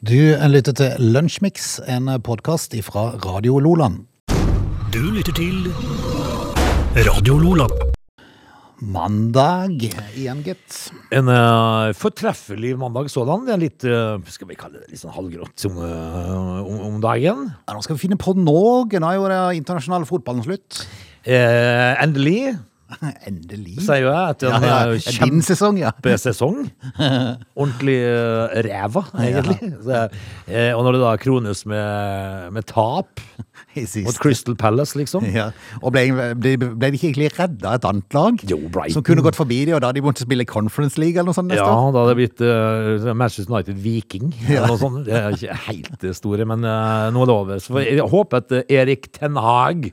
Du lytter til Lunsjmix, en podkast fra Radio Loland. Du lytter til Radio Loland. Mandag igjen, gitt. En uh, fortreffelig mandag sådan. Det er litt, uh, skal vi kalle det litt sånn halvgrått om, uh, om, om dagen. Ja, nå skal vi finne på noe. Nå er jo det internasjonale fotballen slutt. Eh, endelig, Endelig. sier jo jeg, etter Ja, en ja, ja, din sesong, Ja. Sesong. Ordentlig uh, ræva, egentlig. Så, eh, og når det da krones med, med tap mot. Crystal Palace, liksom. Ja. Og ble, ble, ble de ikke egentlig redda et annet lag? Jo, Brighton. Som kunne gått forbi de, og da de måtte spille Conference League eller noe sånt neste Ja, år? da hadde det blitt uh, Manchester United Viking. eller noe sånt. Det er ikke helt det store, men uh, nå er det over. Så jeg håper at Erik Ten Hag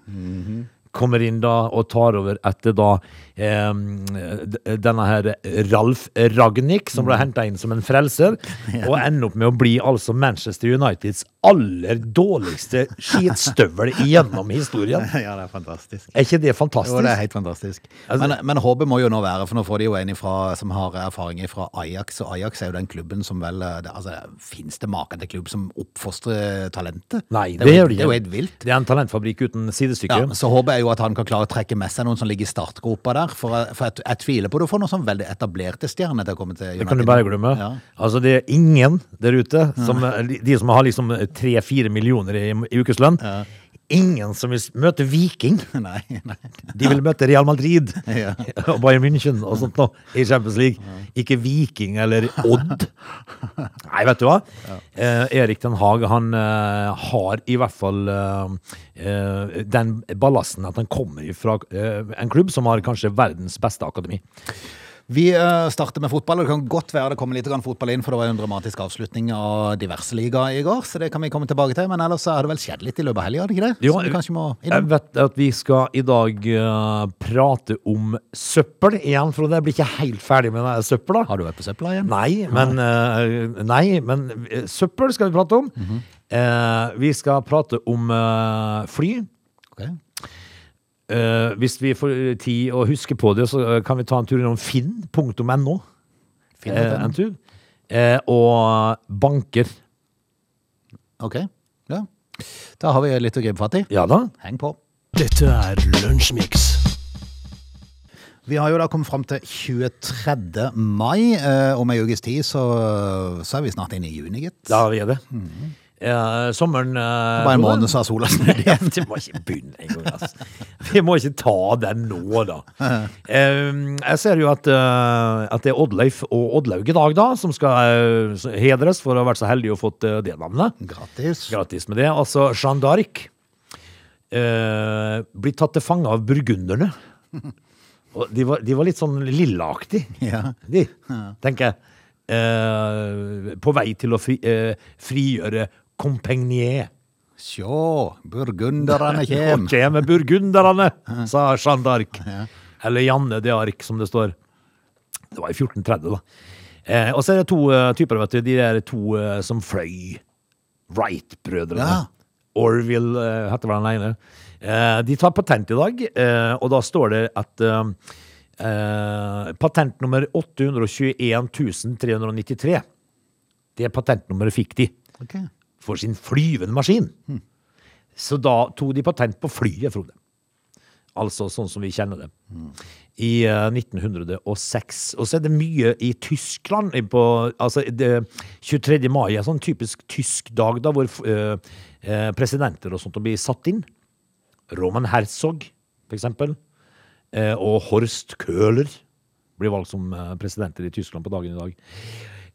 kommer inn da og tar over etter da denne her Ralf Ragnhild, som ble henta inn som en frelser, og ender opp med å bli altså Manchester Uniteds aller dårligste skitstøvel gjennom historien. Ja, det er fantastisk. Er ikke det fantastisk? Jo, det er helt fantastisk. Altså- men, men håpet må jo nå være, for nå får de jo en ifra, som har erfaring fra Ajax, og Ajax er jo den klubben som vel eh, det, altså, Fins det maken til klubb som oppfostrer talentet? Nei, det, er det jo, det er jo helt vilt. Det er en talentfabrikk uten sidestykke. Ja, så håper jeg jo at han kan klare å trekke med seg noen som ligger i startgropa der. For, jeg- for jeg, jeg tviler på det får noen sånn veldig etablerte stjerner til å komme til United. Det kan du bare glemme. Ja. Altså, det er ingen der ute, som, de som har liksom tre-fire millioner i, i ukeslønn, ingen som vil møte Viking. Nei, nei. De vil møte Real Madrid Ja. og Bayern München og sånt noe i Champions League. Ikke Viking eller Odd. Nei, vet du hva? Eh, Erik Den Haag, han eh, har i hvert fall eh, eh, den ballasten at han kommer fra eh, en klubb som har kanskje verdens beste akademi. Vi eh, starter med fotball, og det kan godt være det kommer litt fotball inn, for det var en dramatisk avslutning av diverse ligaer i går, så det kan vi komme tilbake til. Men ellers er det vel skjedd litt i løpet av helga, har det ikke det? Jo, vi Jeg vet at vi skal i dag eh, prate om søppel igjen, for jeg blir ikke helt ferdig med søpla. Har du vært på søpla igjen? Nei, men, nei, men eh, søppel skal vi prate om. Mm -hmm. vi skal prate om fly. Ok. Eh, hvis vi får tid å huske på det, så eh, kan vi ta en tur innom finn.no. Finn uh, en tur. Uh, og banker. Ok, ja. Da har vi litt å gripe fatt i. Ja da. Heng på. Dette er Lunsjmix. Vi har jo da kommet fram til 23. mai. Eh, om ei ukes tid så, så er vi snart inne i juni, gitt. Da er vi det. Eh, sommeren eh, Bare en måned sa sola snudd igjen. Vi må ikke begynne engang, altså. Vi må ikke ta den nå, da. Eh, jeg ser jo at, eh, at det er Oddleif og Oddlaug i dag, da, som skal eh, hedres for å ha vært så heldig og fått det navnet. Gratis. Gratis med det. Altså, Jeanne d'Arc eh, blir tatt til fange av burgunderne. Og de var, de var litt sånn lillaaktige, Ja. de, tenker jeg. På vei til å fri, frigjøre Compagnie. Sjå, burgunderne Og Nå kjem burgunderne, sa Jeanne d'Arc. Eller Janne de Arc, som det står. Det var i 1430, da. Eh, og så er det to uh, typer, vet du. De der to uh, som fløy. Wright-brødrene. Ja. Orville uh, heter vel den ene. Eh, de tar patent i dag, og da står det at patent nummer 821 393 Det patentnummeret fikk de Ok. For sin flyvende maskin. Så da tok de patent på flyet, Frode. Altså sånn som vi kjenner det. I uh, 1906. Og så er det mye i Tyskland. På, altså det, 23. mai er sånn typisk tysk dag, da, hvor uh, eh, presidenter og sånt blir satt inn. Roman Herzog, for eksempel. Eh, og Horst Köhler blir valgt som eh, presidenter i Tyskland på dagen i dag.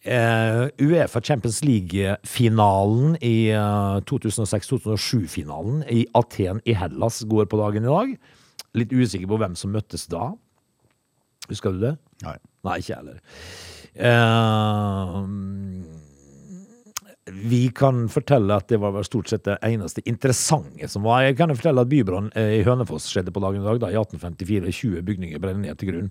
Eh, Uefa Champions League-finalen i eh, 2006-2007-finalen i Aten i Hellas går på dagen i dag. Litt usikker på hvem som møttes da. Husker du det? Nei. Nei, ikke heller. Eh, vi kan fortelle at det var stort sett det eneste interessante som var. Jeg kan jo fortelle at bybrann eh, i Hønefoss skjedde på dagen i dag, da, i 1854. 20 bygninger brenner ned til grunn.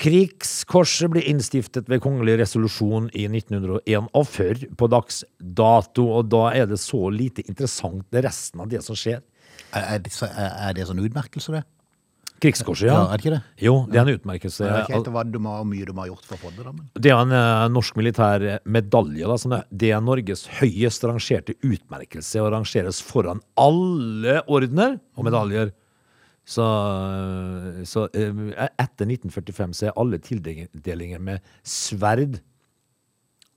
Krigskorset ble innstiftet ved kongelig resolusjon i 1901 og før på dags dato, og da er det så lite interessant det resten av det som skjer. Er, er, det, så- er er det sånn utmerkelse, det? Krigskorset, ja. Ja, er det ikke det? Jo, det er en utmerkelse. Jeg vet ikke helt hva du må, mye du har gjort for å få det, da. Men. Det er en uh, norsk militær medalje. Da, som er, det er Norges høyest rangerte utmerkelse og rangeres foran alle ordener og medaljer. Så, eh, så eh, etter 1945 så er alle tildelinger med sverd.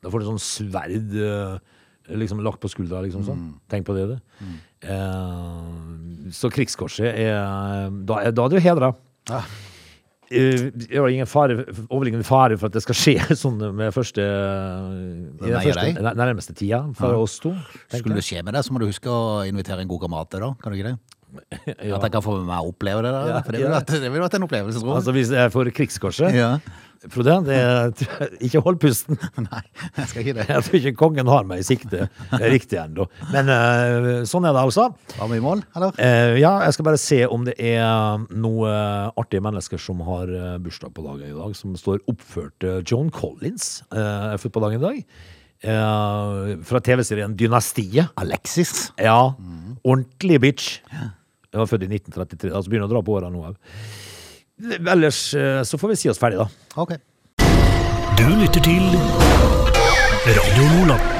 Da får du sånn sverd eh, liksom lagt på skuldra, liksom sånn. Tenk på det, du. Eh, så krigskorset er Da da er du hedra. Ja. Det er ingen fare, overliggende fare for at det skal skje sånn med første, i den første nærmeste tida for oss to. Skulle det skje med deg, så må du huske å invitere en god kamerat til, da. Kan du ikke det? At jeg kan få med meg å oppleve det. da. For det ville vært, det ville vært en opplevelse, tror jeg. Altså Hvis jeg får krigskorset Ja. Frode, det er, ikke hold pusten. Nei, jeg skal ikke det. Jeg tror ikke kongen har meg i sikte riktig ennå. Men eh, sånn er det altså. Var vi i mål, eller? Eh, ja, jeg skal bare se om det er noen artige mennesker som har eh, bursdag på dagen i dag, som står oppført. Eh, Joan Collins eh, er født på dagen i dag. Eh, fra TV-serien Dynastiet. Alexis. Ja, ordentlig bitch. Jeg var født i 1933, altså begynner å dra på åra nå òg. Ellers eh, så får vi si oss ferdig, da. Ok. Du lytter til Radio Nordland.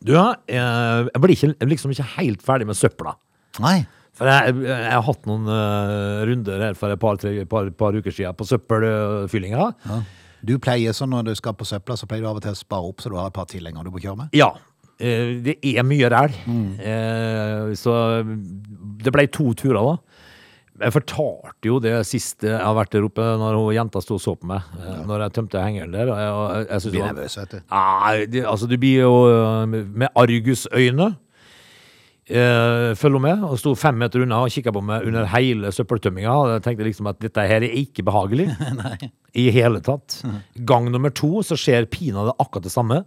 Du, eh, jeg blir ikke, liksom ikke helt ferdig med søpla. Nei. For jeg, jeg har hatt noen eh, runder her for et par, tre, par, par uker siden på søppelfyllinga. Ja. Du pleier sånn når du skal på søpla, så pleier du av og til å spare opp så du har et par tilhengere du må kjøre med? Ja. eh, det er mye ræl. Mm. så det ble to turer, da. Jeg fortalte jo det siste jeg har vært der oppe, når hun jenta sto og så på meg. Ja. Når jeg tømte hengeren der. Og jeg, jeg, jeg synes Blir nervøs, vet du. Nei, det, altså du blir jo med argusøyne. Uh, følger med, og sto fem meter unna og kikka på meg under hele søppeltømminga. Og jeg tenkte liksom at dette her er ikke behagelig. I hele tatt. Gang nummer to så skjer pinadø akkurat det samme.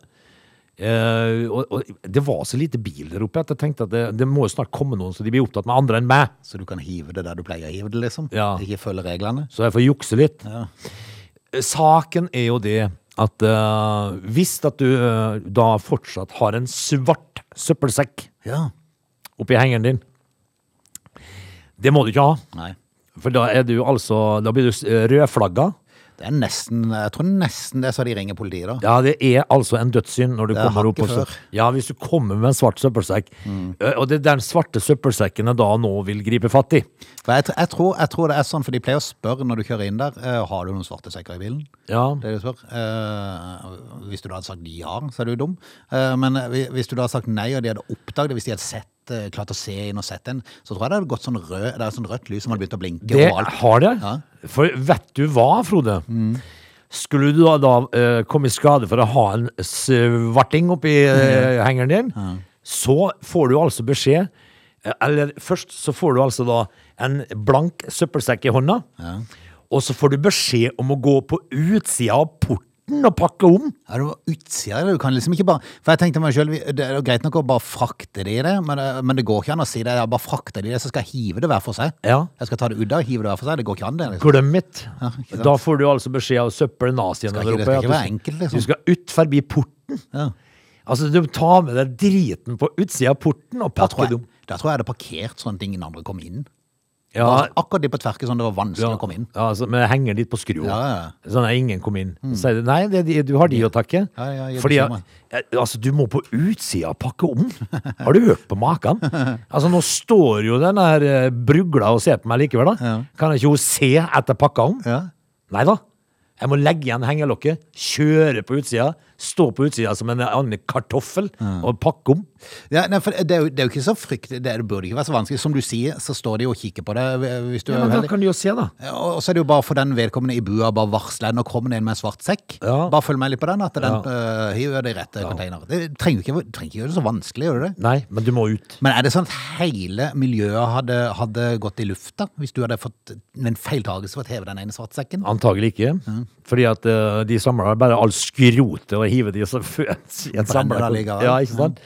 Eh, og, og det var så lite bil der oppe at jeg tenkte at det, det må jo snart komme noen så de blir opptatt med andre enn meg. Så du kan hive det der du pleier å hive det, liksom? Ja. Ikke følge reglene? Så jeg får jukse litt. Ja. Saken er jo det at uh, hvis at du uh, da fortsatt har en svart søppelsekk Ja. Oppi hengeren din, det må du ikke ha. Nei. For da er du altså Da blir du eh, rødflagga. Det er nesten Jeg tror nesten det er så de ringer politiet, da. Ja, det er altså en dødssynd når du er kommer opp og. Ja, hvis du kommer med en svart søppelsekk. Mm. Og det er den svarte søppelsekken jeg da nå vil gripe fatt i. For jeg, jeg, tror, jeg tror det er sånn, for de pleier å spørre når du kjører inn der eh, Har du noen svarte sekker i bilen. Ja, Det de spør. Eh, hvis du da hadde sagt ja, så er du dum. Eh, men eh, hvis du da hadde sagt nei, og de hadde oppdaget det, hvis de hadde sett, eh, klart å se inn og sett en, så tror jeg det hadde gått sånn rød, det sånn rødt lys som hadde begynt å blinke det overalt. har det. Ja. For vet du hva, Frode? Skulle du da, da uh, komme i skade for å ha en svarting oppi uh, hengeren din, så får du altså beskjed eh, Eller først så får du altså da en blank søppelsekk i hånda. Og så får du beskjed om å gå på utsida av porten og pakke om. Ja, det var utsida. Du kan liksom ikke bare For jeg tenkte meg sjøl, Det er jo greit nok å bare frakte de i det, men det, men det går ikke an å si det. Jeg bare frakter de i det, så skal jeg hive det hver for seg. Ja. Jeg skal ta det ut der og hive det hver for seg. Det går ikke an, det. Liksom. Glem it. ikke sant. Da får du altså beskjed av søppelnazien Skal der ikke- det oppe. skal at ikke du være enkelt, liksom. Du skal ut forbi porten. Ja. Altså, du tar med deg driten på utsida av porten og Da, tror pakker jeg, om. da tror jeg jeg hadde parkert sånn at ingen andre kom inn. Ja, Altså, akkurat de på tverket sånn det var vanskelig ja, å komme inn. ja, altså, med henger litt på skru. Ja. Sånn at ingen kom inn. Så nei, det, du har de å takke. Ja, ja, jeg Fordi eh, altså, du må på utsida pakke om. Har du hørt på maken? Altså, nå står jo den der eh, brugla og ser på meg likevel, da. Kan ikke hun se etter pakka om? Ja. Nei da. Jeg må legge igjen hengelokket, kjøre på utsida, stå på utsida som en annen kartoffel og pakke om. Ja, nei, for det er, jo, det er jo ikke så fryktelig, det, det burde ikke være så vanskelig. Som du sier, så står de og kikker på det hvis du Ja, men da kan du jo se, da. Ja, Og så er det jo bare for den vedkommende i bua bare varsle Nå kommer det en med en svart sekk. Ja. Bare følg med litt på den, at den Ja. øh, hiver det i rette container. Det trenger ikke, trenger ikke gjøre det så vanskelig, gjør du det? Nei, men du må ut. Men er det sånn at hele miljøet hadde, hadde gått i lufta hvis du hadde fått en feiltagelse for å heve den ene svartsekken? Antagelig ikke. Fordi at uh, de samla bare all skrotet og hiver de så i en samla. Ja, ikke sant?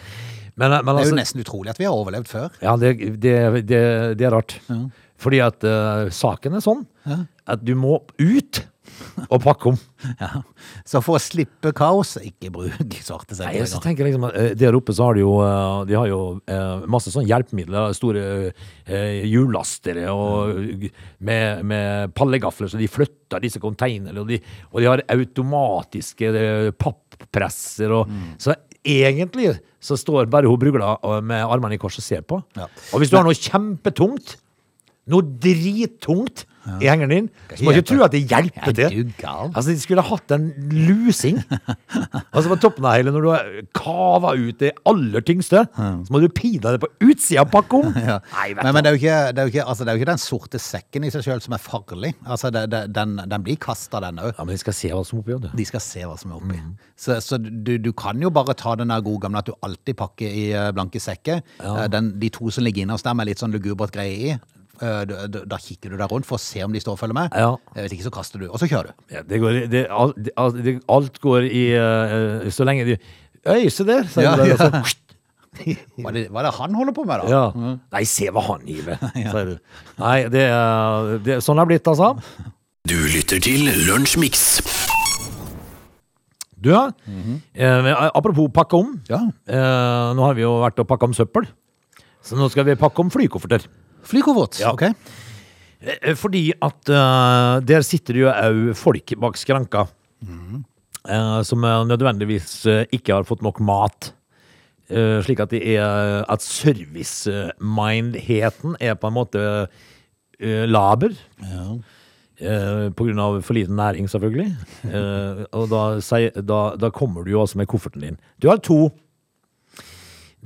Men, men Det er altså, jo nesten utrolig at vi har overlevd før. ja, det, det, det, det er rart. Fordi at uh, saken er sånn at du må ut. og pakke om. Ja. Så for å slippe kaos, ikke bruk svarte Nei, sekker. så tenker jeg liksom at eh, Der oppe så har de jo, eh, de har jo eh, masse sånne hjelpemidler. Store eh, og med, med pallegafler, så de flytter disse containerne. Og de, og de har automatiske eh, pappresser. Og, Så egentlig så står bare hun brugla eh, med armene i kors og ser på. Ja. Og hvis du har noe kjempetungt, noe drittungt i hengeren din, så må ikke tro at det hjelper Er til. Altså, de skulle hatt en lusing. altså, på toppen av hele, når du har kava ut det aller tyngste, så må du pine det på utsida av pakka. Ja. Men, men det, er ikke, det, er ikke, altså, det er jo ikke den sorte sekken i seg sjøl som er farlig. Altså, det, den, den blir kasta, den òg. Ja, men de skal se hva som er oppi. De skal se hva som er oppi. Så, så du, du kan jo bare ta den der gode gamle at du alltid pakker i eh, blanke sekker. Ja. Den, de to som ligger innerst der med litt sånn lugubert greie i. eh, da- da- kikker du deg rundt for å se om de står og følger med. Ja. Eh, Hvis ikke så kaster du, og så kjører du. Ja, det går, det, alt, det, alt- går i uh, Så lenge de Øy, se der! Ja, der, ja. og så- Hva er, det, hva er det han holder på med, da? Ja. Nei, se hva han hiver, sier du. Nei, det, er- det, sånn det blitt, altså. Du lytter til Lunsjmix. Du, eh, apropos pakke om. Ja. Eh, nå har vi jo vært og pakka om søppel. Så nå skal vi pakke om flykofferter. Flykoffert. Ja. ok. Eh, Fordi at uh, der sitter jo òg folk bak skranka eh, som eh, nødvendigvis eh, ikke har fått nok mat. Eh, slik at det er at servicemindheten er på en måte eh, laber. Eh, på grunn av for liten næring, selvfølgelig. Eh, og da, sier- da, da kommer du jo altså med kofferten din. Du har to.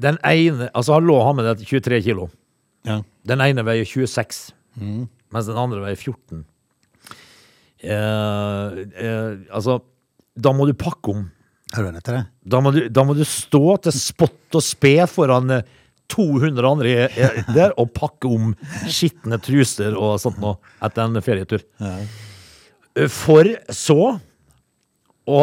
Den ene Altså, han lå han med deg 23 kilo. Ja. Den ene veier 26, mens den andre veier 14. Eh, eh, altså, da må du pakke om. Hører du etter det? Da må du, da må du stå til spott og spe foran eh, 200 andre eh, der og pakke om skitne truser og sånt noe etter en ferietur. Ja. For så å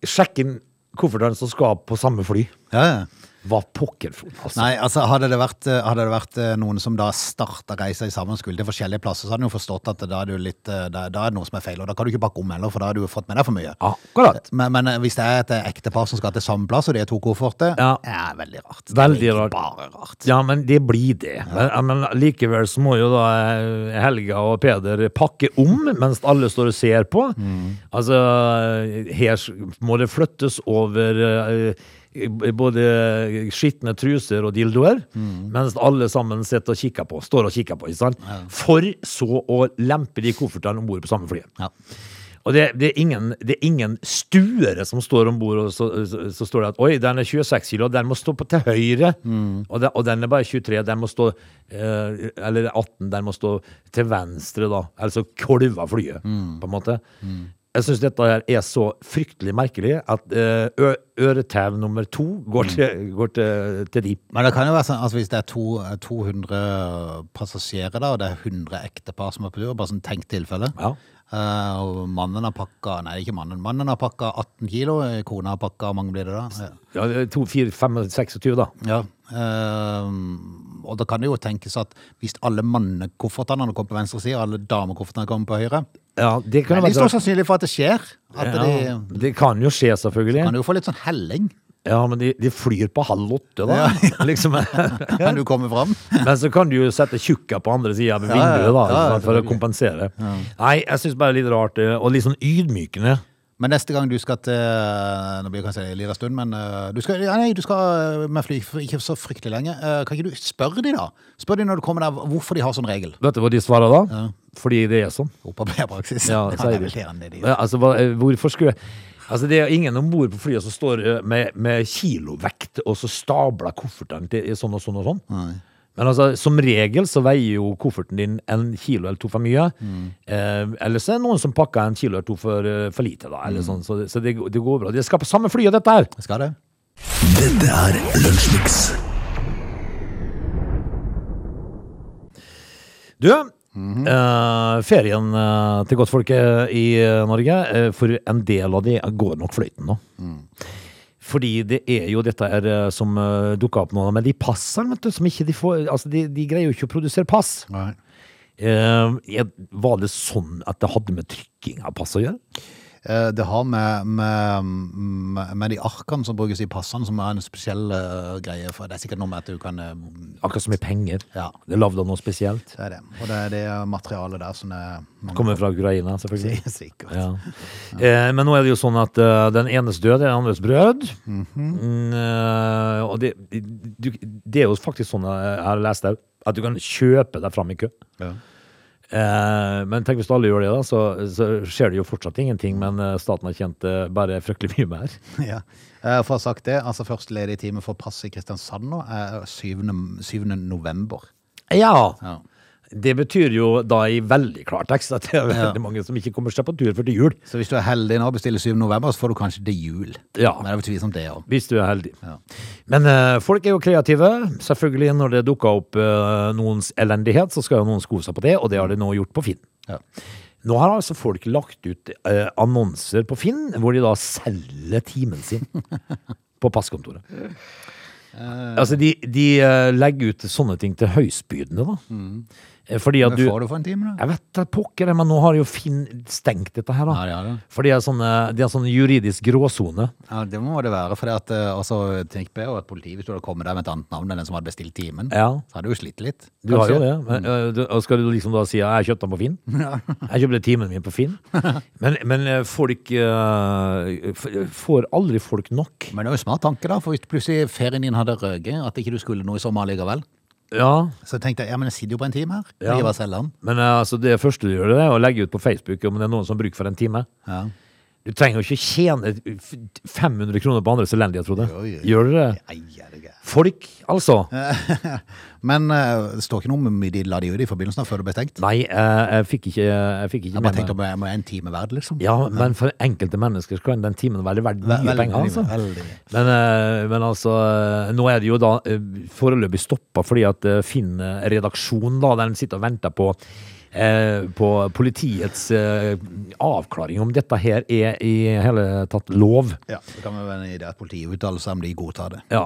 sjekke inn koffertene som skal på samme fly. Ja, ja. Hva pokker? Altså. Nei, altså hadde det vært, eh, hadde det vært eh, noen som da starta reisa sammen skulle til forskjellige plasser, så hadde de jo forstått at da er, litt, eh, da, da er det noe som er feil, og da kan du ikke pakke om heller, for da har du jo fått med deg for mye. Akkurat. Men, men hvis det er et ektepar som skal til samme plass, og de er to kofferter, Ja. er veldig rart. Det er Veldig ikke rart. Bare rart. Ja, men det blir det. Men, men likevel så må jo da Helga og Peder pakke om mens alle står og ser på. Altså, her må det flyttes over både skitne truser og dildoer, mens alle sammen sitter og kikker på, står og kikker på, ikke sant? For så å lempe de koffertene om bord på samme flyet. Ja. Og det, det, er ingen, det er ingen stuere som står om bord, og så, så, så står det at oi, den er 26 kilo, den må stå på til høyre. Og, den, og den er bare 23, den må stå eh, Eller 18, den må stå til venstre, da. Altså kolva flyet, på en måte. Jeg syns dette her er så fryktelig merkelig at uh, øretau nummer to går til, går til, til de. Men det kan jo være sånn, altså hvis det er to, eh, 200 passasjerer da, og det er 100 ektepar som er på tur, bare sånn tenkt tilfelle. Ja. uh, og mannen har pakka, nei ikke mannen, mannen har pakka 18 kilo, eh, kona har pakka, hvor mange blir det da? Ja, to, fire, fem, 26, da. Ja, Uh, og da kan det jo tenkes at hvis alle mannekoffertene kommer på venstre side, og alle damekoffertene kommer på høyre, Ja, det kan veldig være stor sannsynlig for at det skjer. At ja, de Det kan jo skje, selvfølgelig. kan jo få litt sånn helling Ja, men de, de flyr på halv åtte, da. liksom. Kan du kommer fram. Men så kan du jo sette tjukka på andre sida av Ja, ja, vinduet, da, ja, ja, for å selvfølgelig. kompensere. Nei, jeg syns bare det er litt rart, eh, og litt sånn ydmykende. Men neste gang du skal til Nå blir det kanskje en liten stund, men eh, du skal, ja, nei, du skal med fly for ikke så fryktelig lenge. Eh, Kan ikke du spørre de da? Spør de når du kommer der hvorfor de har sånn regel. Vet du hva de svarer da? Fordi det er sånn. Opparbeidpraksis. Ja, det er vel det. Ja, altså, hva, eh, hvorfor skulle Altså, Det er ingen om bord på flyet som står eh, med, med kilovekt og så stabler koffertene til sånn og sånn og sånn. Men altså, som regel så veier jo kofferten din en kilo eller to for mye. Eh, eller så er det noen som pakker en kilo eller to for, eh, for lite, da. Eller sånn, så det, så det, det går bra. Det skal på samme flyet, dette her! Skal det? Dette er Lunsjmix. Du, eh, ferien eh, til godtfolket i eh, Norge, for en del av de går nok fløyten nå. Fordi det er jo dette her eh, som dukka opp nå, men de passene, vet du, som ikke de får Altså, de, de greier jo ikke å produsere pass. Nei. Var det sånn at det hadde med trykking av pass å gjøre? Eh, Det har med, med, med, de arkene som brukes i passene, som er en spesiell uh, greie. For det er sikkert noe med at du kan uh, Akkurat som i penger. Ja. Det er lagd av noe spesielt. Det er det. Og det er det materialet der som er mange- Kommer fra Ukraina, selvfølgelig. Sikkert. Ja. Eh, men nå er det jo sånn at uh, den enes død er den andres brød. Mm, eh, og det, du, det er jo faktisk sånn jeg har lest det, at du kan kjøpe deg fram i kø. Ja. Eh, men tenk hvis alle gjør det, da, så, så skjer det jo fortsatt ingenting. Men eh, staten har tjent det bare fryktelig mye mer. Ja. Eh, For å ha sagt det, altså første ledige time for pass i Kristiansand nå er 7. 7. november. Ja. Ja. Det betyr jo da i veldig klartekst at det er veldig mange som ikke kommer seg på tur før til jul. Så hvis du er heldig nå og bestiller 7. november, så får du kanskje til jul. Ja. Men det er tvilsomt det òg. Hvis du er heldig. Ja. Men uh, folk er jo kreative. Selvfølgelig når det dukker opp uh, noens elendighet, så skal jo noen sko seg på det, og det har de nå gjort på Finn. Ja. Nå har altså folk lagt ut uh, annonser på Finn, hvor de da selger timen sin på passkontoret. Altså, de, de legger ut sånne ting til høystbydende, da. Eh, Fordi at Hva får du for en time, da? Jeg vet da pokker, men nå har jo Finn stengt dette her, da. Ja, ja, ja. For det er sånn, eh, det sånn juridisk gråsone. Ja, det må det være. For at, eh, altså, tenk på at politi, hvis du hadde kommet der med et annet navn enn den som hadde bestilt timen, Ja. så hadde du jo slitt litt. Du har jo det. Men, mm. og skal du liksom da si at jeg kjøpte den på Finn? Jeg kjøpte timen min på Finn. Men, men folk uh, Får aldri folk nok? Men det er jo smart tanke, da. For hvis plutselig ferien din hadde røket, at ikke du skulle noe i sommer likevel, Ja. så tenkte jeg ja, men jeg sitter jo på en time her. Ja. Bare selger. Men øh, altså, det første du gjør, det er å legge ut på Facebook om det er noen som bruker for en time. Ja. Du trenger jo ikke tjene 500 kroner på andres elendighet, Frode. Gjør du det? Nei, er det gøy. Folk, altså. Men uh, det står ikke noe om hvor mye de la de ut i forbindelsen av før det ble stengt. Nei, uh, jeg fikk ikke, jeg fikk ikke Jeg bare tenkte om jeg må en time verd, liksom. Ja, men for enkelte mennesker kan den timen være verdt mye Veldig, penger, altså. veldig. Men, uh, men altså, eh, nå er det jo da eh, foreløpig stoppa fordi at eh, Finn-redaksjonen da, den sitter og venter på, eh, på politiets eh, avklaring om dette her er i hele tatt lov. Ja, det kan være en idé at politiet uttaler seg om de godtar det. Ja,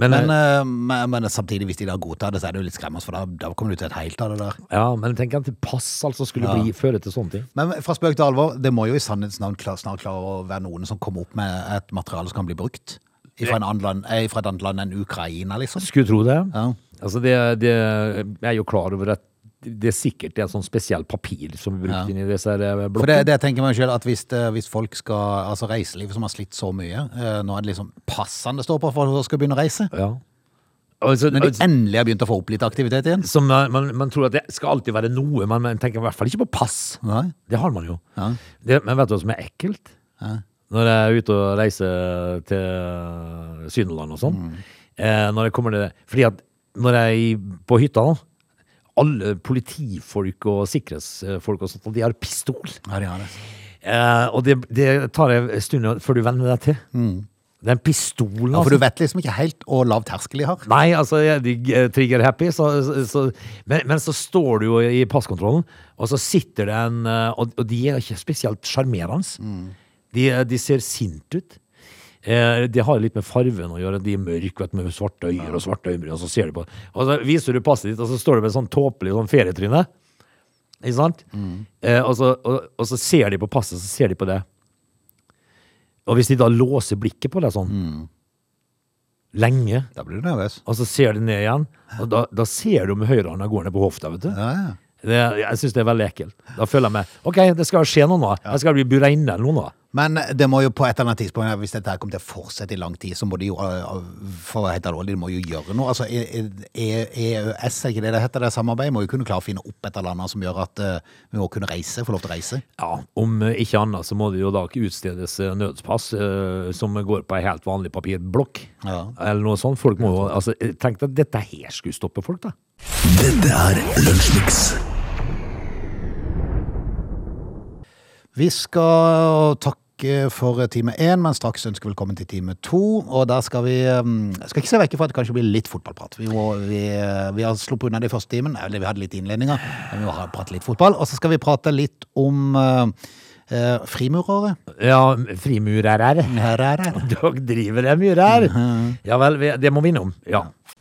men, Men, eh, eh, men, men samtidig, hvis de da godtar det, så er det jo litt skremmende, for da, da kommer du til et helt av det der. ja, men tenk at pass altså skulle Ja. bli, føre til sånne ting. Men fra spøk til alvor, det må jo i sannhets navn snart klare å være noen som kommer opp med et materiale som kan bli brukt. Fra, land, eh, fra et annet land enn Ukraina, liksom. Skulle tro det. Ja. Altså, det, det jeg er jo klar over at det er sikkert en sånn spesiell papir som er brukt Ja. inn i disse eh, For det, det tenker man selv, at hvis, det, hvis folk skal, altså reiselivet som har slitt så mye, eh, nå er det liksom passene det står på for at folk skal begynne å reise. Ja. Altså, Når de endelig har begynt å få opp litt aktivitet igjen. som man, man, man tror at det skal alltid være noe, men man tenker i hvert fall ikke på pass. Nei. Det har man jo. Ja. Det, men vet du hva som er ekkelt? Ja. Når jeg er ute og reiser til Sydenland og sånn. Mm. Eh, når jeg kommer til Fordi at når jeg er på hytta, alle politifolk og sikkerhetsfolk og sånt, de har pistol. Ja, de har det. Eh, og det, det tar en stund før du venner deg til. Den pistolen, altså. Ja, for altså. du vet liksom ikke helt hvor lav terskel de har. Nei, altså, jeg er trigger-happy, så, så, så, men, men så står du jo i passkontrollen, og så sitter det en eh, Og, og de er ikke spesielt sjarmerende. De, de ser sint ut. Eh, det har litt med farven å gjøre. De er mørke vet, med svarte øyne og svarte øyenbryn. Og så ser du på Og så viser du passet ditt, og så står du med sånn tåpelig sånn ferietryne. Ikke sant? Eh, og, så, og, og så ser de på passet, så ser de på det. Og hvis de da låser blikket på deg sånn lenge, Da blir du nervøs. og så ser de ned igjen, og da, da ser du med høyrehånda går ned på hofta, vet du. Ja, ja. Det, jeg syns det er veldig ekkelt. Da føler jeg meg OK, det skal skje noe nå. Jeg skal bli bura inne eller noe nå. Men det må jo på et eller annet tidspunkt, hvis dette her kommer til å fortsette i lang tid, så må de jo, for å helt alvorlig, de må jo gjøre noe. Altså, E- E- EØS, er ikke det det heter, det samarbeidet, må jo kunne klare å finne opp et eller annet som gjør at øh, vi må kunne reise, få lov til å reise. Ja, Om eh, ikke annet så må det jo da ikke utstedes eh, nødspass eh, som går på ei helt vanlig papirblokk. Ja. Eller noe sånt. Folk må jo altså, Tenk deg at dette her skulle stoppe folk, da. Dette er Lunsjmiks. Vi skal takke for time én, men straks ønsker velkommen til time to. Og da skal vi um, skal ikke se vekk fra at det kanskje blir litt fotballprat. Vi, må, vi, uh, vi har sluppet unna det i første timen, eller vi hadde litt innledninger, men vi må prate litt fotball. Og så skal vi prate litt om uh, Eh, frimurere. Ja, frimurere. Er. Dere driver det mye der. Ja vel, det må vi innom. Ja.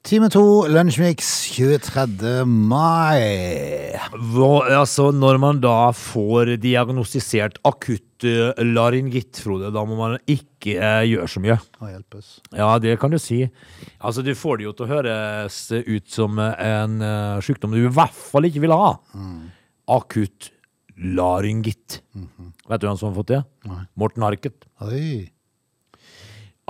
Time to, Lunsjmix, 23. mai. Hva, altså, når man da får diagnostisert akutt eh, laryngitt, Frode, da må man ikke eh, gjøre så mye. Å, hjelpes. Ja, det kan du si. Altså, du får det jo til å høres ut som en uh, sykdom du i hvert fall ikke vil ha. Akutt laryngitt. Vet du hvem som har fått det? Morten Harket. Oi.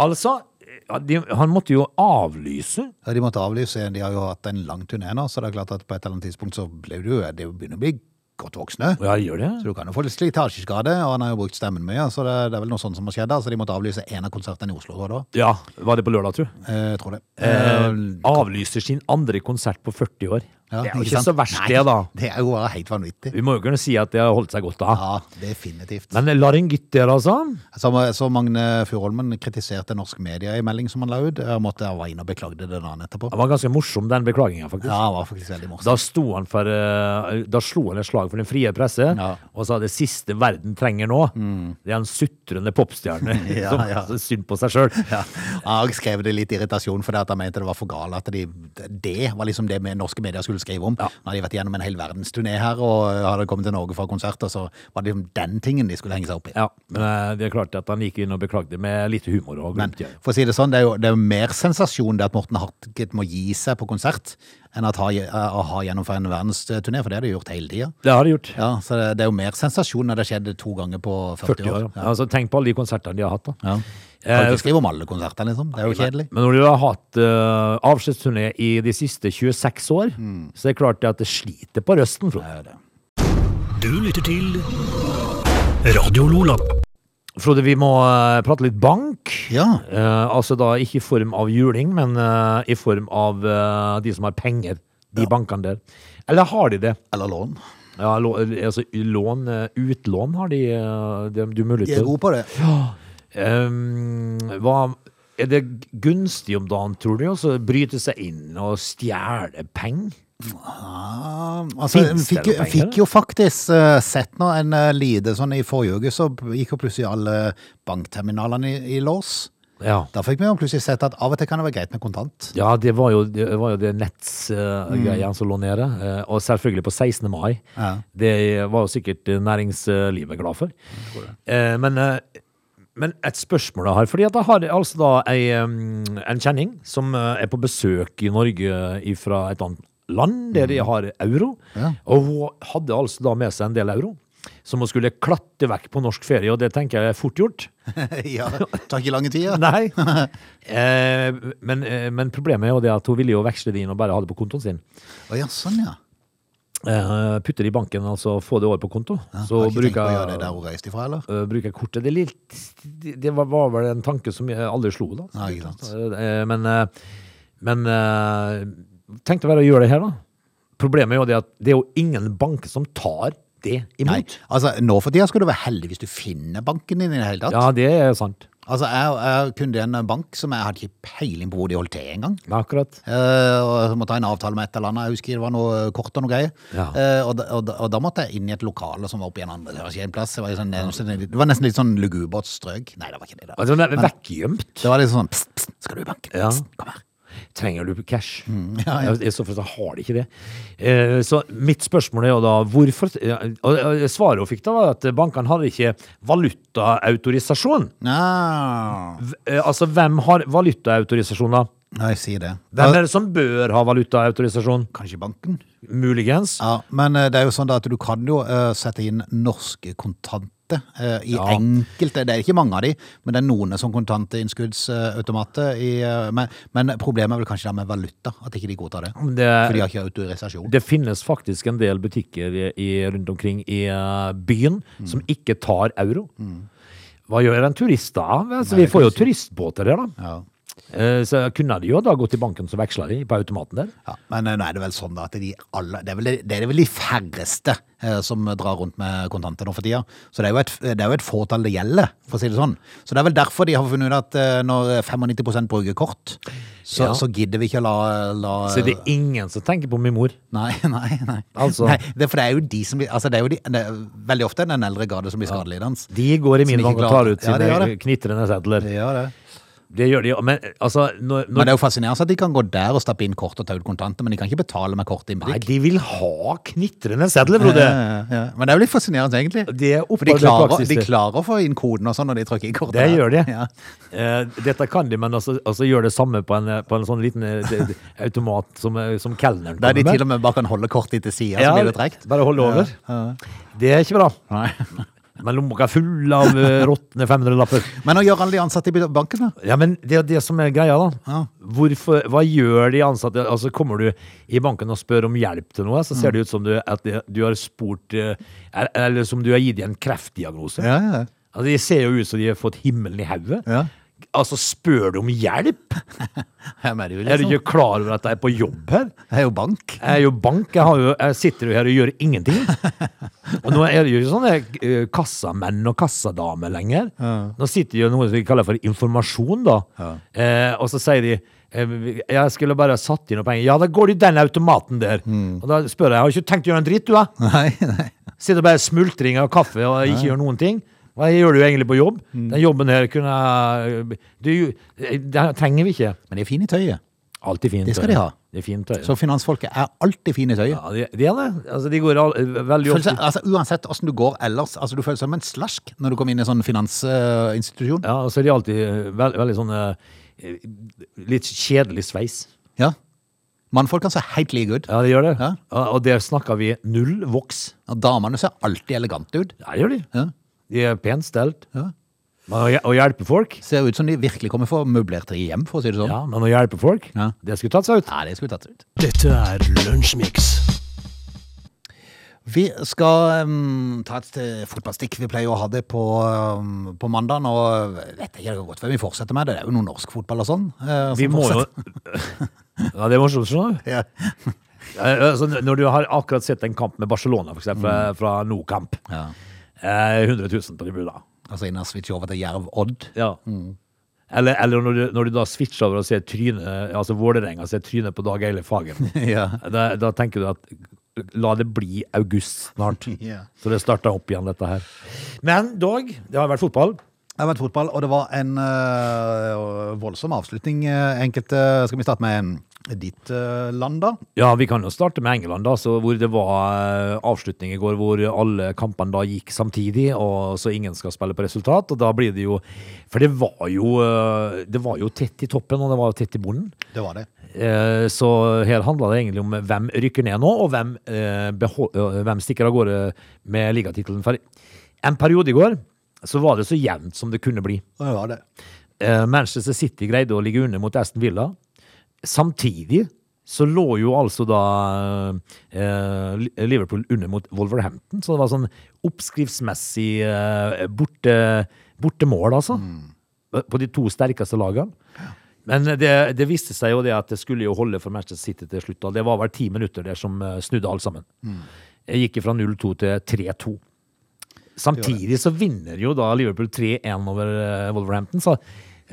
Altså, ja, de, han måtte jo avlyse. Ja, de måtte avlyse. De har jo hatt en lang turné nå, så det er klart at på et eller annet tidspunkt så ble du, Det begynner å bli godt voksne. Ja, de gjør det. Så du kan jo få litt slitasjeskade, og han har jo brukt stemmen mye, så det, det er vel noe sånt som har skjedd. Så de måtte avlyse en av konsertene i Oslo da. Ja, Var det på lørdag, tror du? Eh, tror det. Eh, avlyser sin andre konsert på 40 år. Ja, det er jo ikke ikke så verst, Nei, det, da. Det er jo helt vanvittig. Vi må jo kunne si at det har holdt seg godt da. Ja, definitivt. Men laryngitter, altså? Så, som Magne Furholmen kritiserte norsk media i melding som han la ut. Han måtte jeg var inne og beklagde det dagen etterpå. Det var ganske morsom, den beklaginga, faktisk. Ja, det var faktisk veldig morsom. Da, sto han for, eh, da slo han et slag for den frie presse, Ja. og sa det siste verden trenger nå, det er en sutrende popstjerne Ja, som ja. synd på seg sjøl. Ja, jeg skrev det litt irritasjon fordi at han mente det var for galt at de, det var liksom det med norske medier skulle skrive om. Ja. Når de vært gjennom en hel verdensturné her og hadde kommet til Norge for konsert, og så var det liksom den tingen de skulle henge seg opp i. Ja, men eh, det er klart at han gikk inn og beklagde med litt humor og Men for å si det sånn, det er jo, det er mer sensasjon det at Morten Harket må gi seg på konsert, enn at ha, å ha gjennomført en verdensturné, for det har de gjort hele tida. Det har de gjort. Ja, så det, det er jo mer sensasjon når det skjedde to ganger på 40, 40 år. år. Ja. Altså, tenk på alle de konsertene de har hatt. da. Ja. Kan Eh, ikke skrive om alle konsertene, liksom. Det er jo kjedelig. Men når du har hatt uh, avskjedsturné i de siste 26 år, Mm. så er det klart at det sliter på røsten. Frode. Du lytter til Radio Lola. Frode, vi må uh, prate litt bank. Ja. Uh, altså da ikke i form av juling, men uh, i form av eh, de som har penger. De bankene der. Eller har de det? Eller lån. Ja, lå, altså lån, eh, utlån har de, eh, de, de mulighet De er til. gode på det. Um, hva, er det gunstig om dagen, tror du, å bryte seg inn og stjele penger? Ah, altså, Finnes fikk, noe fikk jo faktisk uh, sett nå en uh, lite sånn i forrige uke, så gikk jo plutselig alle bankterminalene i, i lås. Ja. Da fikk vi jo plutselig sett at av og til kan det være greit med kontant. Ja, det var jo det, var jo det Nets-greia som lå nede. Uh, og selvfølgelig på 16. mai. Ja. Det var jo sikkert næringslivet glad for. Men, men et spørsmål jeg har, fordi at jeg har altså da ei, en kjenning som eh, er på besøk i Norge fra et annet land, der de har euro. Ja. Og hun hadde altså da med seg en del euro. Som hun skulle klatte vekk på norsk ferie, og det tenker jeg er fort gjort. ja, tar ikke lange tida. Nei. eh, men, eh, men problemet er jo det at hun ville jo veksle det inn og bare ha det på kontoen sin. Oh, ja, sånn ja. Eh, putte det i banken, altså få det over på konto. ja. så har ikke tenkt å gjøre det bruker, der hun reiste ifra, eller? eh, bruker kortet. Det, litt, det, var, var vel en tanke som jeg aldri slo, da. Ja, ikke sant. Eh, men eh, men eh, tenkte å gjøre det her, da. Problemet er jo det at det er jo ingen bank som tar det Nei, imot. altså nå for tida skal du være heldig hvis du finner banken din i det hele tatt. Ja, det er sant. Altså, jeg, jeg kunde en bank som jeg hadde ikke peiling på hvor de holdt til engang. Akkurat. Eh, og jeg måtte ha en avtale med et eller annet. Jeg husker det var noe kort og noe greier. Ja. Eh, og, da, og, da, og da måtte jeg inn i et lokale som var oppe i en andre ikke en plass. Det var, sånn, det var nesten litt sånn lugubert strøk. Nei, det var ikke det. Altså, det var vekkgjemt. Det var litt sånn pst, pst, skal du i banken? Ja. Pst, kom her. Trenger du cash? ja, ja. I så fall så har de ikke det. Eh, Så mitt spørsmål er jo da hvorfor og Svaret hun fikk da, var at bankene hadde ikke valutaautorisasjon. Ja. Eh, Altså, hvem har valutaautorisasjon, da? Nei, si det. Hvem er det som bør ha valutaautorisasjon? Kanskje banken? Muligens. Ja, men eh, det er jo sånn da at du kan jo sette inn norske kontanter eh, i Ja. enkelte, det er ikke mange av de, men det er noen som kontantinnskuddsautomater. Uh, eh, men, men problemet er vel kanskje det med valuta, at ikke de godtar det. For de har ikke autorisasjon. det finnes faktisk en del butikker i, rundt omkring i eh, byen som ikke tar euro. Hva gjør en turist da? Altså, vi får jo turistbåter her, da. Ja. Eh, Så kunne de jo da gått til banken og veksla de på automaten der. Ja, men eh, nå er det vel sånn da at de alle, det, er vel, det er vel de færreste eh, som drar rundt med kontanter nå for tida. Så det er, jo et, det er jo et fåtall det gjelder, for å si det sånn. Så det er vel derfor de har funnet ut at når 95% bruker kort, så, Ja. så gidder vi ikke å la, la Så det er ingen som tenker på min mor. Nei, nei, nei. Altså- nei det, for det er jo de som blir altså det er jo de, det er veldig ofte den eldre garde som blir skadelidende. De går i min vogn og tar ut sine ja, knitrende sedler. Det gjør det. Det gjør de, men altså når, Men det er jo fascinerende at de kan gå der og stappe inn kort og ta ut kontanter, men de kan ikke betale med kort i en Nei, de vil ha knitrende sedler, Frode. Ja, ja. Men det er jo litt fascinerende, egentlig. De For de klarer, de klarer å få inn koden og sånn når de trykker i kortet. Det gjør de. Ja. Eh, dette kan de, men altså, altså gjør det samme på en, på en sånn liten eh, automat som, eh, som kelneren Der de til og med bare kan holde kortet til sida, Ja, så blir det trukket. Bare holde over. Det er ikke bra. Nei. Men lommeboka er full av eh, råtne 500-lapper. Men hva gjør alle de ansatte i banken, da? Ja, men det er det som er greia, da. Ja. Hvorfor, hva gjør de ansatte? Altså, Kommer du i banken og spør om hjelp til noe, så ser det ut som du, at det- du har spurt eh, er- Eller som du har gitt dem en kreftdiagnose. Ja, ja. Altså, De ser jo ut som de har fått himmelen i hodet. Ja. Altså, spør du om hjelp? Jeg er jo liksom. Er du liksom. ikke klar over at jeg er på jobb her? Jeg er jo bank. Jeg er jo bank, jeg, har jo, jeg sitter jo her og gjør ingenting. Og nå er det jo ikke sånne eh, kassamenn og kassadamer lenger. Nå sitter jo noe som vi kaller for informasjon, da. Eh, og så sier de eh, jeg skulle bare satt inn noe penger. Ja, da går det i den automaten der. Og da spør jeg, har du ikke tenkt å gjøre en dritt, du da? Nei, nei. Sitter bare smultring av kaffe og ikke gjør noen ting. Hva gjør du egentlig på jobb? Den jobben her kunne du, Det trenger vi ikke. Men de er fine i tøyet. Alltid fint Det skal de ha. Det er fint tøy. Så finansfolket er alltid fine i tøyet. Ja, de, de er det. Altså, de går all, veldig ofte altså, uansett åssen du går ellers, altså, du føler deg som en slask når du kommer inn i en sånn finansinstitusjon. Ja, og så er de alltid eh, veld, veldig sånn uh, Litt kjedelig sveis. Ja. Mannfolkene ser helt like ut. Ja, de gjør det. Ja. Og der snakker vi null voks. Og damene ser alltid elegante ut. Ja, det gjør de. Ja. De er pent stelt. Ja. Men å, hjelpe folk Ser ut som de virkelig kommer for møblerte hjem, for å si det sånn. Ja, men å hjelpe folk, Ja. det skulle tatt seg ut. Ja, det skulle tatt seg ut. Dette er Lunsjmix. Vi skal um, ta et eh, fotballstikk. Vi pleier å ha det på, um, på mandag. Og vet jeg ikke godt hvem vi fortsetter med. Det er jo noe norsk fotball og sånn. Uh, Vi må jo. Ja, det er morsomt, skjønner du. Ja. ja, Altså, når du har akkurat sett en kamp med Barcelona, for eksempel, fra, fra Nokamp. Ja. Eh, 100 000 på tribunen. Altså innen switch over til Jerv Odd. Ja. Eller, eller når, du, når du da switcher over og ser trynet, altså Vålerenga ser trynet på Dag Eile Fagen. Ja. Da, da tenker du at la det bli august snart. Ja. Så det starta opp igjen, dette her. Men dog, det har vært fotball. Det har vært fotball, og det var en øh, voldsom avslutning. øh, Enkelte Skal vi starte med ditt øh, land, da? Ja, vi kan jo starte med England, da, så hvor det var eh, avslutning i går hvor alle kampene da gikk samtidig, og så ingen skal spille på resultat. Og da blir det jo For det var jo, eh, det var jo tett i toppen, og det var jo tett i bunnen. Det var det. Eh, Så her handla det egentlig om hvem rykker ned nå, og hvem, eh, eh, hvem stikker av gårde med ligatittelen. For en periode i går så var det så jevnt som det kunne bli. Det var det. Eh, Manchester City greide å ligge under mot Aston Villa. Samtidig så lå jo altså da eh, Liverpool under mot Wolverhampton, så det var sånn oppskriftsmessig eh, borte, bortemål, altså. På de to sterkeste lagene. Men det, det viste seg jo det at det skulle jo holde for Manchester City til slutt. Og det var vel ti minutter der som eh, snudde alt sammen. Jeg gikk fra 0-2 til 3-2. Samtidig så vinner jo da Liverpool 3-1 over eh, Wolverhampton. Så,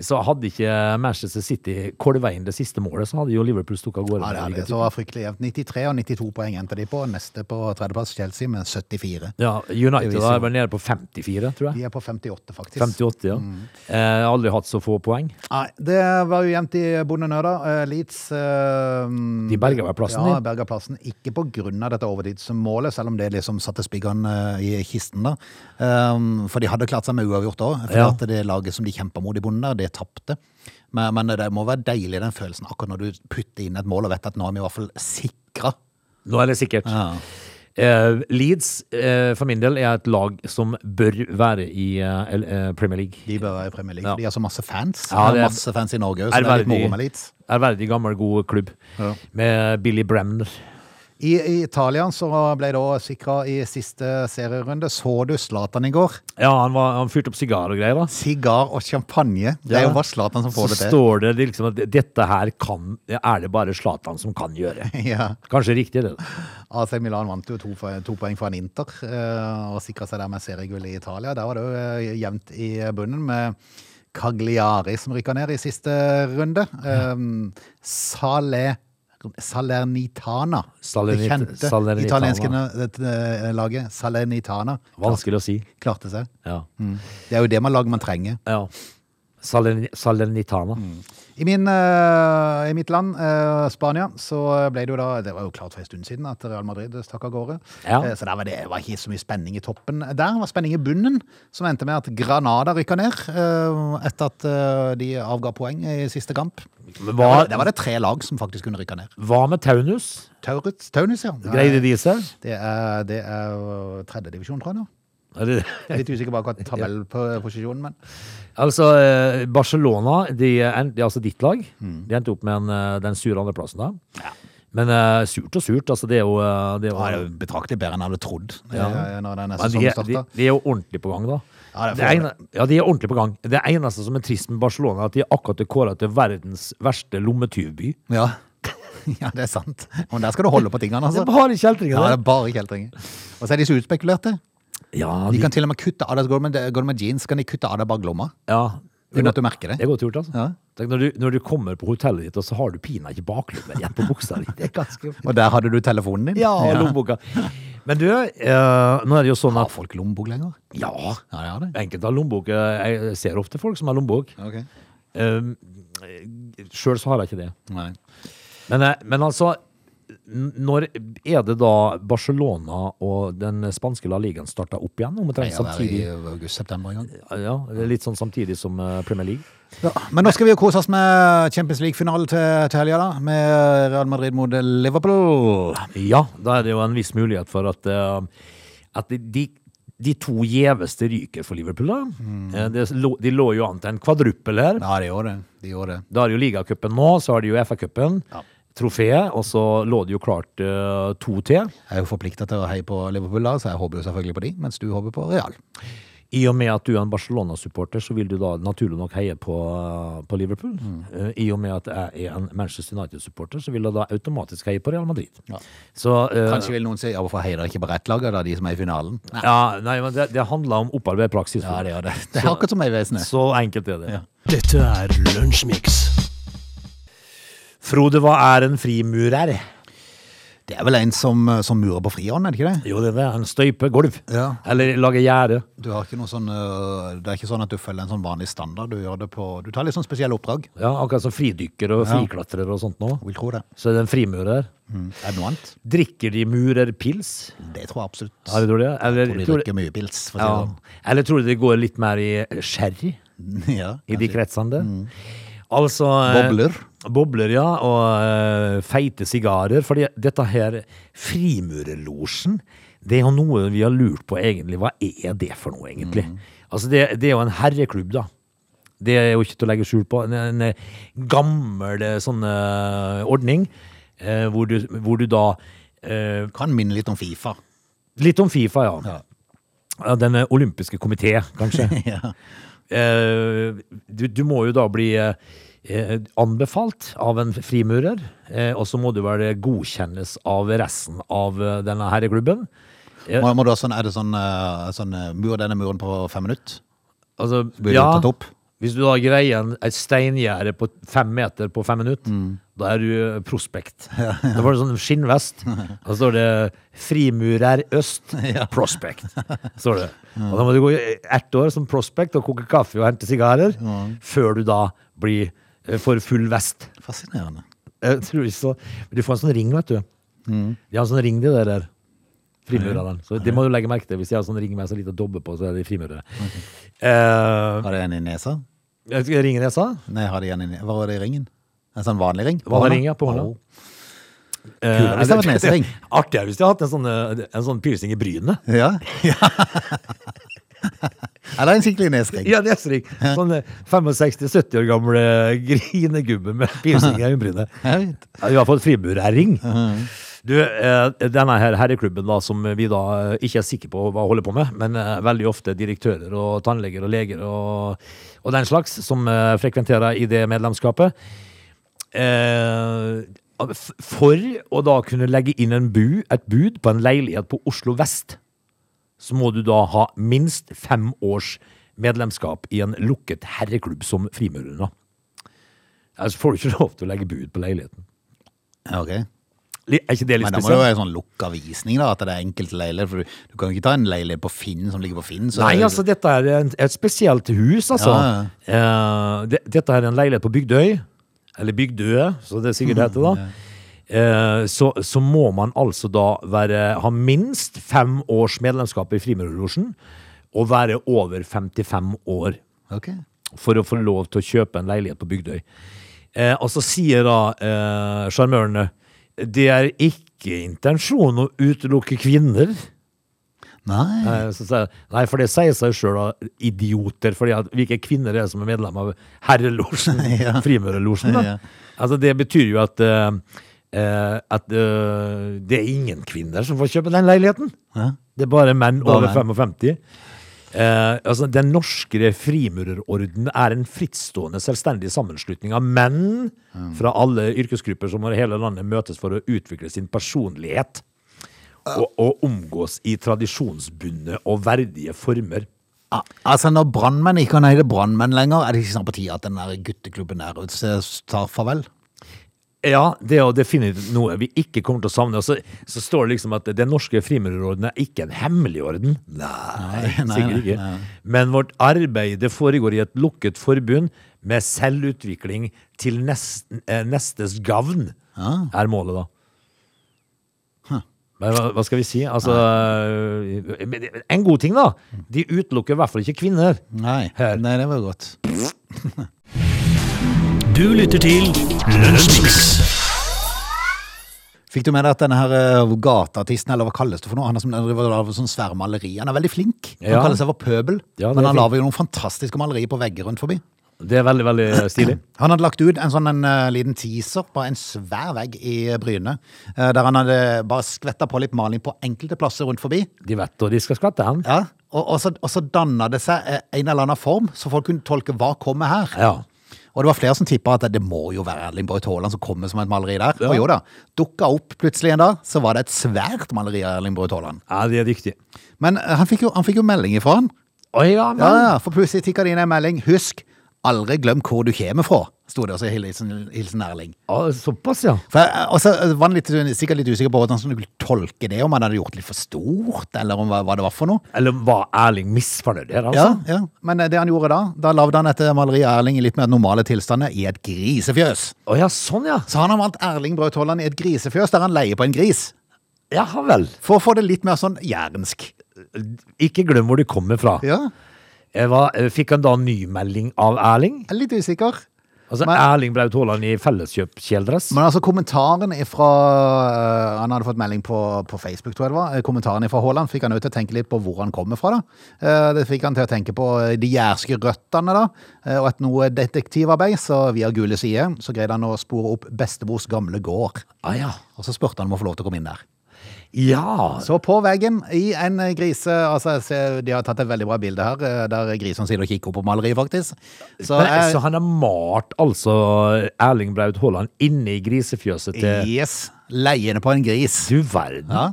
så hadde ikke Manchester City kolva inn det siste målet, så hadde jo Liverpool stukket av gårde. Ja, det, det. Så var fryktelig jevnt. 93 og 92 poeng endte de på. Neste på tredjeplass Chelsea med 74. Ja, United er vel nede på 54, tror jeg. De er på 58, faktisk. 58, ja. Mm. Eh, aldri hatt så få poeng. Nei, det var jo jevnt i bonden nå, da. Eh, Leeds eh, De berga vel plassen, Ja, berga plassen. Ikke på grunn av dette overtidsmålet, selv om det liksom satte spiggene eh, i kisten, da. Um, for de hadde klart seg med uavgjort òg, for Ja. at det laget som de kjempa mot i der, det tapte. Men, men det må være deilig, den følelsen, akkurat når du putter inn et mål og vet at nå er vi i hvert fall sikra. Nå er det sikkert. Ja. Uh, Leeds, uh, for min del, er et lag som bør være i uh, Premier League. De bør være i Premier League. Ja. De har så masse fans. Ja, De det er- masse fans i Norge òg, så det er litt moro med Leeds. ærverdig gammel, god klubb. Ja. Med Billy Bremner. I, I Italia så ble det òg sikra i siste serierunde. Så du Zlatan i går? Ja, han, var, han fyrte opp sigar og greier, da. Sigar og champagne. Det er jo bare Zlatan som Så får det til. Så står det liksom at dette her kan, er det bare Zlatan som kan gjøre. Ja. Kanskje riktig, det. da. AC Milan vant jo to, to poeng foran Inter eh, og sikra seg dermed seriegull i Italia. Der var det jo eh, jevnt i bunnen med Cagliari som rykka ned i siste runde. Um, Sale Salernitana. Salernit- det kjente Salernitana. italienske eh, laget. Salernitana. Vanskelig å si. Klarte seg. Ja. Det er jo det man lager man trenger. ja. Salern- Salernitana. I, min, uh, I mitt land, uh, Spania, så ble det jo da Det var jo klart for en stund siden at Real Madrid stakk av gårde. Ja. Uh, så der var det var ikke så mye spenning i toppen. Der var spenning i bunnen, som endte med at Granada rykka ned etter at de avga poeng i siste kamp. Hva, Der var, det- der var det tre lag som faktisk kunne rykka ned. hva med Taunus? Taurus, Taunus, ja. Greide de seg? Det er, det er tredjedivisjon, tror jeg nå. Litt usikker på akkurat tabellposisjonen, men Altså, eh, Barcelona, de, de, altså ditt lag, de endte opp med en, eh, den sure andreplassen da. Men uh, surt og surt, altså det er jo, det er jo betraktelig bedre enn jeg hadde trodd Ja. når denne Men de, de, de er jo ordentlig på gang, da. Ja, det er ene, ja, de er ordentlig på gang. Det eneste som er trist med Barcelona, er at de er akkurat kåra til verdens verste lommetyvby. Ja. ja, det er sant. Men der skal du holde på tingene, altså. Det er bare kjeltringer, Ja, det. er bare kjeltringer. Og så er de så utspekulerte. Ja, De de, kan til og med kutte av deg. Går du med, går med jeans, kan de kutte av deg bak lomma. ja, det, Uten at du godt, merker det. det er godt gjort, altså. Ja. Tenk når, du, når du kommer på hotellet ditt, og så har du pinadø ikke baklomme igjen på buksa di. Ganske Og der hadde du telefonen din. Ja, og lommeboka. Men du, eh, nå er det jo sånn at Har folk lommebok lenger? Ja, Ja, det det. enkelte har lommebok. Jeg ser ofte folk som har lommebok. Okay. Um, Sjøl så har jeg ikke det. Men, eh, men altså Når er det da Barcelona og den spanske La Ligaen starta opp igjen? Omtrent samtidig? i august-september en gang. Ja, Litt sånn samtidig som eh, Premier League? Ja, men nå skal vi jo kose oss med Champions League-finalen til, til helga, da. Med Real Madrid mot Liverpool. Ja, da er det jo en viss mulighet for at, eh, at de, de, de to gjeveste ryker for Liverpool. da. Mm. De, lå, de lå jo an til en kvadruppel her. Ja, de gjorde det. De gjorde det. Da er det jo ligacupen nå, så har de jo FA-cupen. Ja. Trofeet, og så lå det jo klart uh, to til. Jeg er jo forplikta til å heie på Liverpool, da, så jeg håper jo selvfølgelig på de, mens du håper på Real. I og med at du er en Barcelona-supporter, så vil du da naturlig nok heie på, på Liverpool. Eh, I og med at jeg er en Manchester United-supporter, så vil jeg da automatisk heie på Real Madrid. Ja. Så uh, Kanskje vil noen si ja, hvorfor heier dere ikke på rett lag, da, de som er i finalen? Nei. ja, Nei, men det, det handler om opparbeidet praksis. Ja, det gjør det. Det er akkurat som Vegvesenet. Så enkelt er det. Ja. Dette er Lunsjmix. Frode, hva er en frimurer? Det er vel en som, som murer på frihånd, er det ikke det? Jo, det er det. En støype gulv. Ja. Eller lager gjerde. Du har ikke noe sånn, øh, det er ikke sånn at du følger en sånn vanlig standard. Du, gjør det på, du tar litt sånn spesielle oppdrag. Ja, akkurat som fridykker og friklatrer og sånt nå. Vil tro det. Så er det en frimurer. Mm. Er det noe annet? Drikker de murerpils? Det tror jeg absolutt. Ja, det tror det? Eller, Tror de tror drikker mye pils, for å ja. si Eller tror du det går litt mer i sherry? ja, I de kretsene der? Altså eh, Bobler. Bobler, ja. Og uh, feite sigarer. For dette her Frimurerlosjen, det er jo noe vi har lurt på egentlig. Hva er det for noe, egentlig? Altså, det, det er jo en herreklubb, da. Det er jo ikke til å legge skjul på. En, en gammel eh, sånn uh, ordning uh, hvor, du, hvor du da Kan minne litt om Fifa. Litt om Fifa, ja. Ja. Den olympiske komité, kanskje. ja. Du, du må jo da bli eh, eh, anbefalt av en frimurer, eh, og så må du vel godkjennes av resten av eh, denne herreklubben. Ja. Må, må du ha sånn, er det sånn, sånn mur denne muren på fem minutter? Altså, Blir du tatt opp? Hvis du da greier en, et steingjerde på fem meter på fem minutter, Mm. da er du eh, prospect. Da får du sånn skinnvest, og så står det 'Frimurer øst prospect'. Står det. Og da må du gå i ett år som prospect og koke kaffe og hente sigarer, før du da blir, eh, får full vest. Fascinerende. Jeg tror ikke så Du får en sånn ring, vet du. De har en sånn ring, de der. der Frimurerne. Så det må du legge merke til. Hvis de har en sånn ring med så lite dobbe på, så er de frimurere. Eh, Har de en i nesa? Ring i nesa. Nei, har de en i nesa? Hva var det i ringen? En sånn vanlig ring? Vanlig ring, ja, på hånda. Oh. Kulere hvis det hadde vært nesering. Artigere hvis de hadde hatt en sånn, eh, en sånn piercing i brynet. Ja. Eller en skikkelig nesring. Ja, nesring. Sånn eh, 65-70 år gamle grinegubbe med piercing i øyenbrynet. I hvert fall vi har fått frimurerring. Du, eh, denne her herreklubben da, som vi da eh, ikke er sikre på hva holder på med, men eh, veldig ofte direktører og tannleger og leger og, og den slags som eh, frekventerer i det medlemskapet. Eh, for å da kunne legge inn en bu, et bud på en leilighet på Oslo vest, så må du da ha minst fem års medlemskap i en lukket herreklubb som Frimurerne. Ellers får du ikke lov til å legge bud på leiligheten. Ok. Er ikke det litt Men da må det spesielt? være sånn lukka visning, da, at det er enkelte leiligheter. For du, du kan jo ikke ta en leilighet på Finn som ligger på Finn. Så Nei, altså dette er en, et spesielt hus, altså. Ja, Eh, det, dette er en leilighet på Bygdøy, eller Bygdøe, så det sikkert heter da. Eh, så, så må man altså da være, ha minst fem års medlemskap i Frimurerlosjen, og være over 55 år okay. for å få lov til å kjøpe en leilighet på Bygdøy. Eh, og så sier da eh, det er ikke intensjonen å utelukke kvinner. Nei. Eh, Så Nei, for det sier seg sjøl. Idioter. fordi at hvilke kvinner er det som er medlem av herrelosjen? Ja. Frimurerlosjen. Ja. Altså, det betyr jo at eh, eh, at eh, det er ingen kvinner som får kjøpe den leiligheten. Hæ? Det er bare menn Bare over menn. 55. Eh, altså, Den norske frimurerorden er en frittstående, selvstendig sammenslutning av menn fra alle yrkesgrupper som over hele landet møtes for å utvikle sin personlighet. Og, og omgås i tradisjonsbundne og verdige former. Ah, Altså, når brannmenn ikke kan hete brannmenn lenger, er det ikke snart på tide at den der gutteklubben der ute tar farvel? Ja, det er definitivt noe vi ikke kommer til å savne. Og så, så står det liksom at Den norske frimurerorden er ikke en hemmelig orden. Nei, nei, sikkert ikke. nei. Men vårt arbeid det foregår i et lukket forbund med selvutvikling til nest, eh, nestes gavn, er målet, da. Men hva, hva skal vi si? Altså En god ting, da. De utelukker i hvert fall ikke kvinner. Nei, Her. Nei det var godt. Du lytter til Lunsjmix. Fikk du med deg at denne her eh, gateartisten, eller hva kalles det for noe? Han er som driver lager sånn svær maleri. Han er veldig flink. Han Ja. kaller seg for Pøbel, Ja, det men han fint. lager jo noen fantastiske malerier på vegger rundt forbi. Det er veldig, veldig stilig. Han hadde lagt ut en sånn en, eh, liten teaser på en svær vegg i Bryne, eh, der han hadde bare skvetta på litt maling på enkelte plasser rundt forbi. De vet hvor de skal skvette hen. Ja, og, og, så, og så danna det seg eh, en eller annen form, så folk kunne tolke hva kommer her. Ja. Og det var flere som tippa at det må jo være Erling Braut Haaland som kommer som et maleri der. Og jo da, dukka opp plutselig en dag, så var det et svært maleri av Erling Braut Haaland. ja, de er dyktige. Men eh, han fikk jo, han fikk jo melding ifra han. Oi, ja, men. Ja, ja, for plutselig tikka det inn en melding. Husk, aldri glem hvor du kommer fra, sto det også i hilsen, hilsen Erling. Ja, såpass, ja. For, og så var han litt, sikkert litt usikker på hvordan han skulle tolke det, om han hadde gjort litt for stort, eller om hva, hva det var for noe. Eller var Erling misfornøyd her, Ja, altså? ja, men det han gjorde da, da lagde han et maleri av Erling i litt mer normale tilstander i et grisefjøs. Oh, ja, sånn, ja. Så han har valgt Erling Braut Haaland i et grisefjøs der han leier på en gris. Ja vel. For å få det litt mer sånn jærensk. Ikke glem hvor du kommer fra. Ja, Eh, Hva, eh, fikk han da ny melding av Erling? jeg er litt usikker. Altså Men- Erling Braut Haaland i felleskjøpskjeledress? Men altså kommentaren ifra Han hadde fått melding på, på Facebook, tror jeg det var. Eh, Kommentaren fra Haaland fikk han jo til å tenke litt på hvor han kommer fra. da. Eh, Det fikk han til å tenke på de jærske røttene, da. eh, Og et noe detektivarbeid. Så via Gule sider så greide han å spore opp bestemors gamle gård. Ah, ja. Og så spurte han om å få lov til å komme inn der. Ja. Så på veggen i en grise altså De har tatt et veldig bra bilde her, eh, der grisen sitter og kikker opp på maleriet, faktisk. Så, Men, jeg- så han har malt altså Erling Braut Haaland inne i grisefjøset til Yes. Leiende på en gris. Du verden. Ja.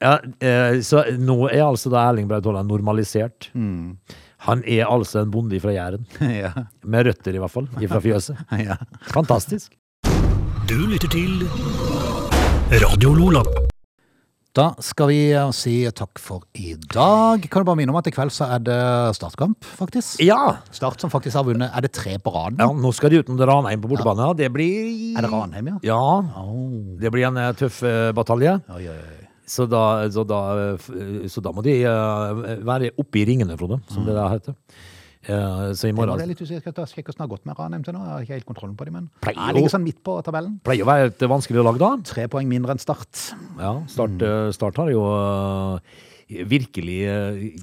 Ja, eh, så nå er altså da Erling Braut Haaland normalisert. Han er altså en bonde fra Jæren. ja. Med røtter, i hvert fall. Fra fjøset. ja. Fantastisk. Du lytter til Radio Lola. Da skal vi eh, si takk for i dag. Kan du bare minne om at i kveld så er det startkamp, faktisk. Ja. Start som faktisk har vunnet. Er det tre på raden? ja, nå skal de utenom Ranheim på bortebane. Ja. Det blir Er det Ranheim, ja? Ja. Det blir en eh, tøff uh, batalje. Oi, oi, oi. Så da, så, da, så da må de uh, være oppe i ringene, Frode, som det der heter. Eh, Så i Jeg var morgen litt usikker på hvordan det har gått med Ranheim til nå. Jeg har ikke helt kontrollen på dem, men Pleier jeg ligger sånn midt på tabellen. pleier å være et vanskelig lag, da. Tre poeng mindre enn Start. Ja, Start, mm. start har jo eh, virkelig eh,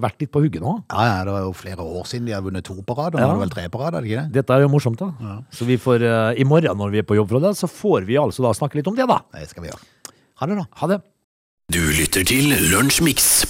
vært litt på hugget nå. Ja, ja, det var jo flere år siden de har vunnet to på rad, nå Ja. er det vel tre på rad, er det ikke det? Dette er jo morsomt, da. Så vi får, eh, i morgen når vi er på jobb, Frode, så får vi altså da snakke litt om det, da. Det skal vi gjøre. Ha det, da. Ha det. Du lytter til Lunsjmix.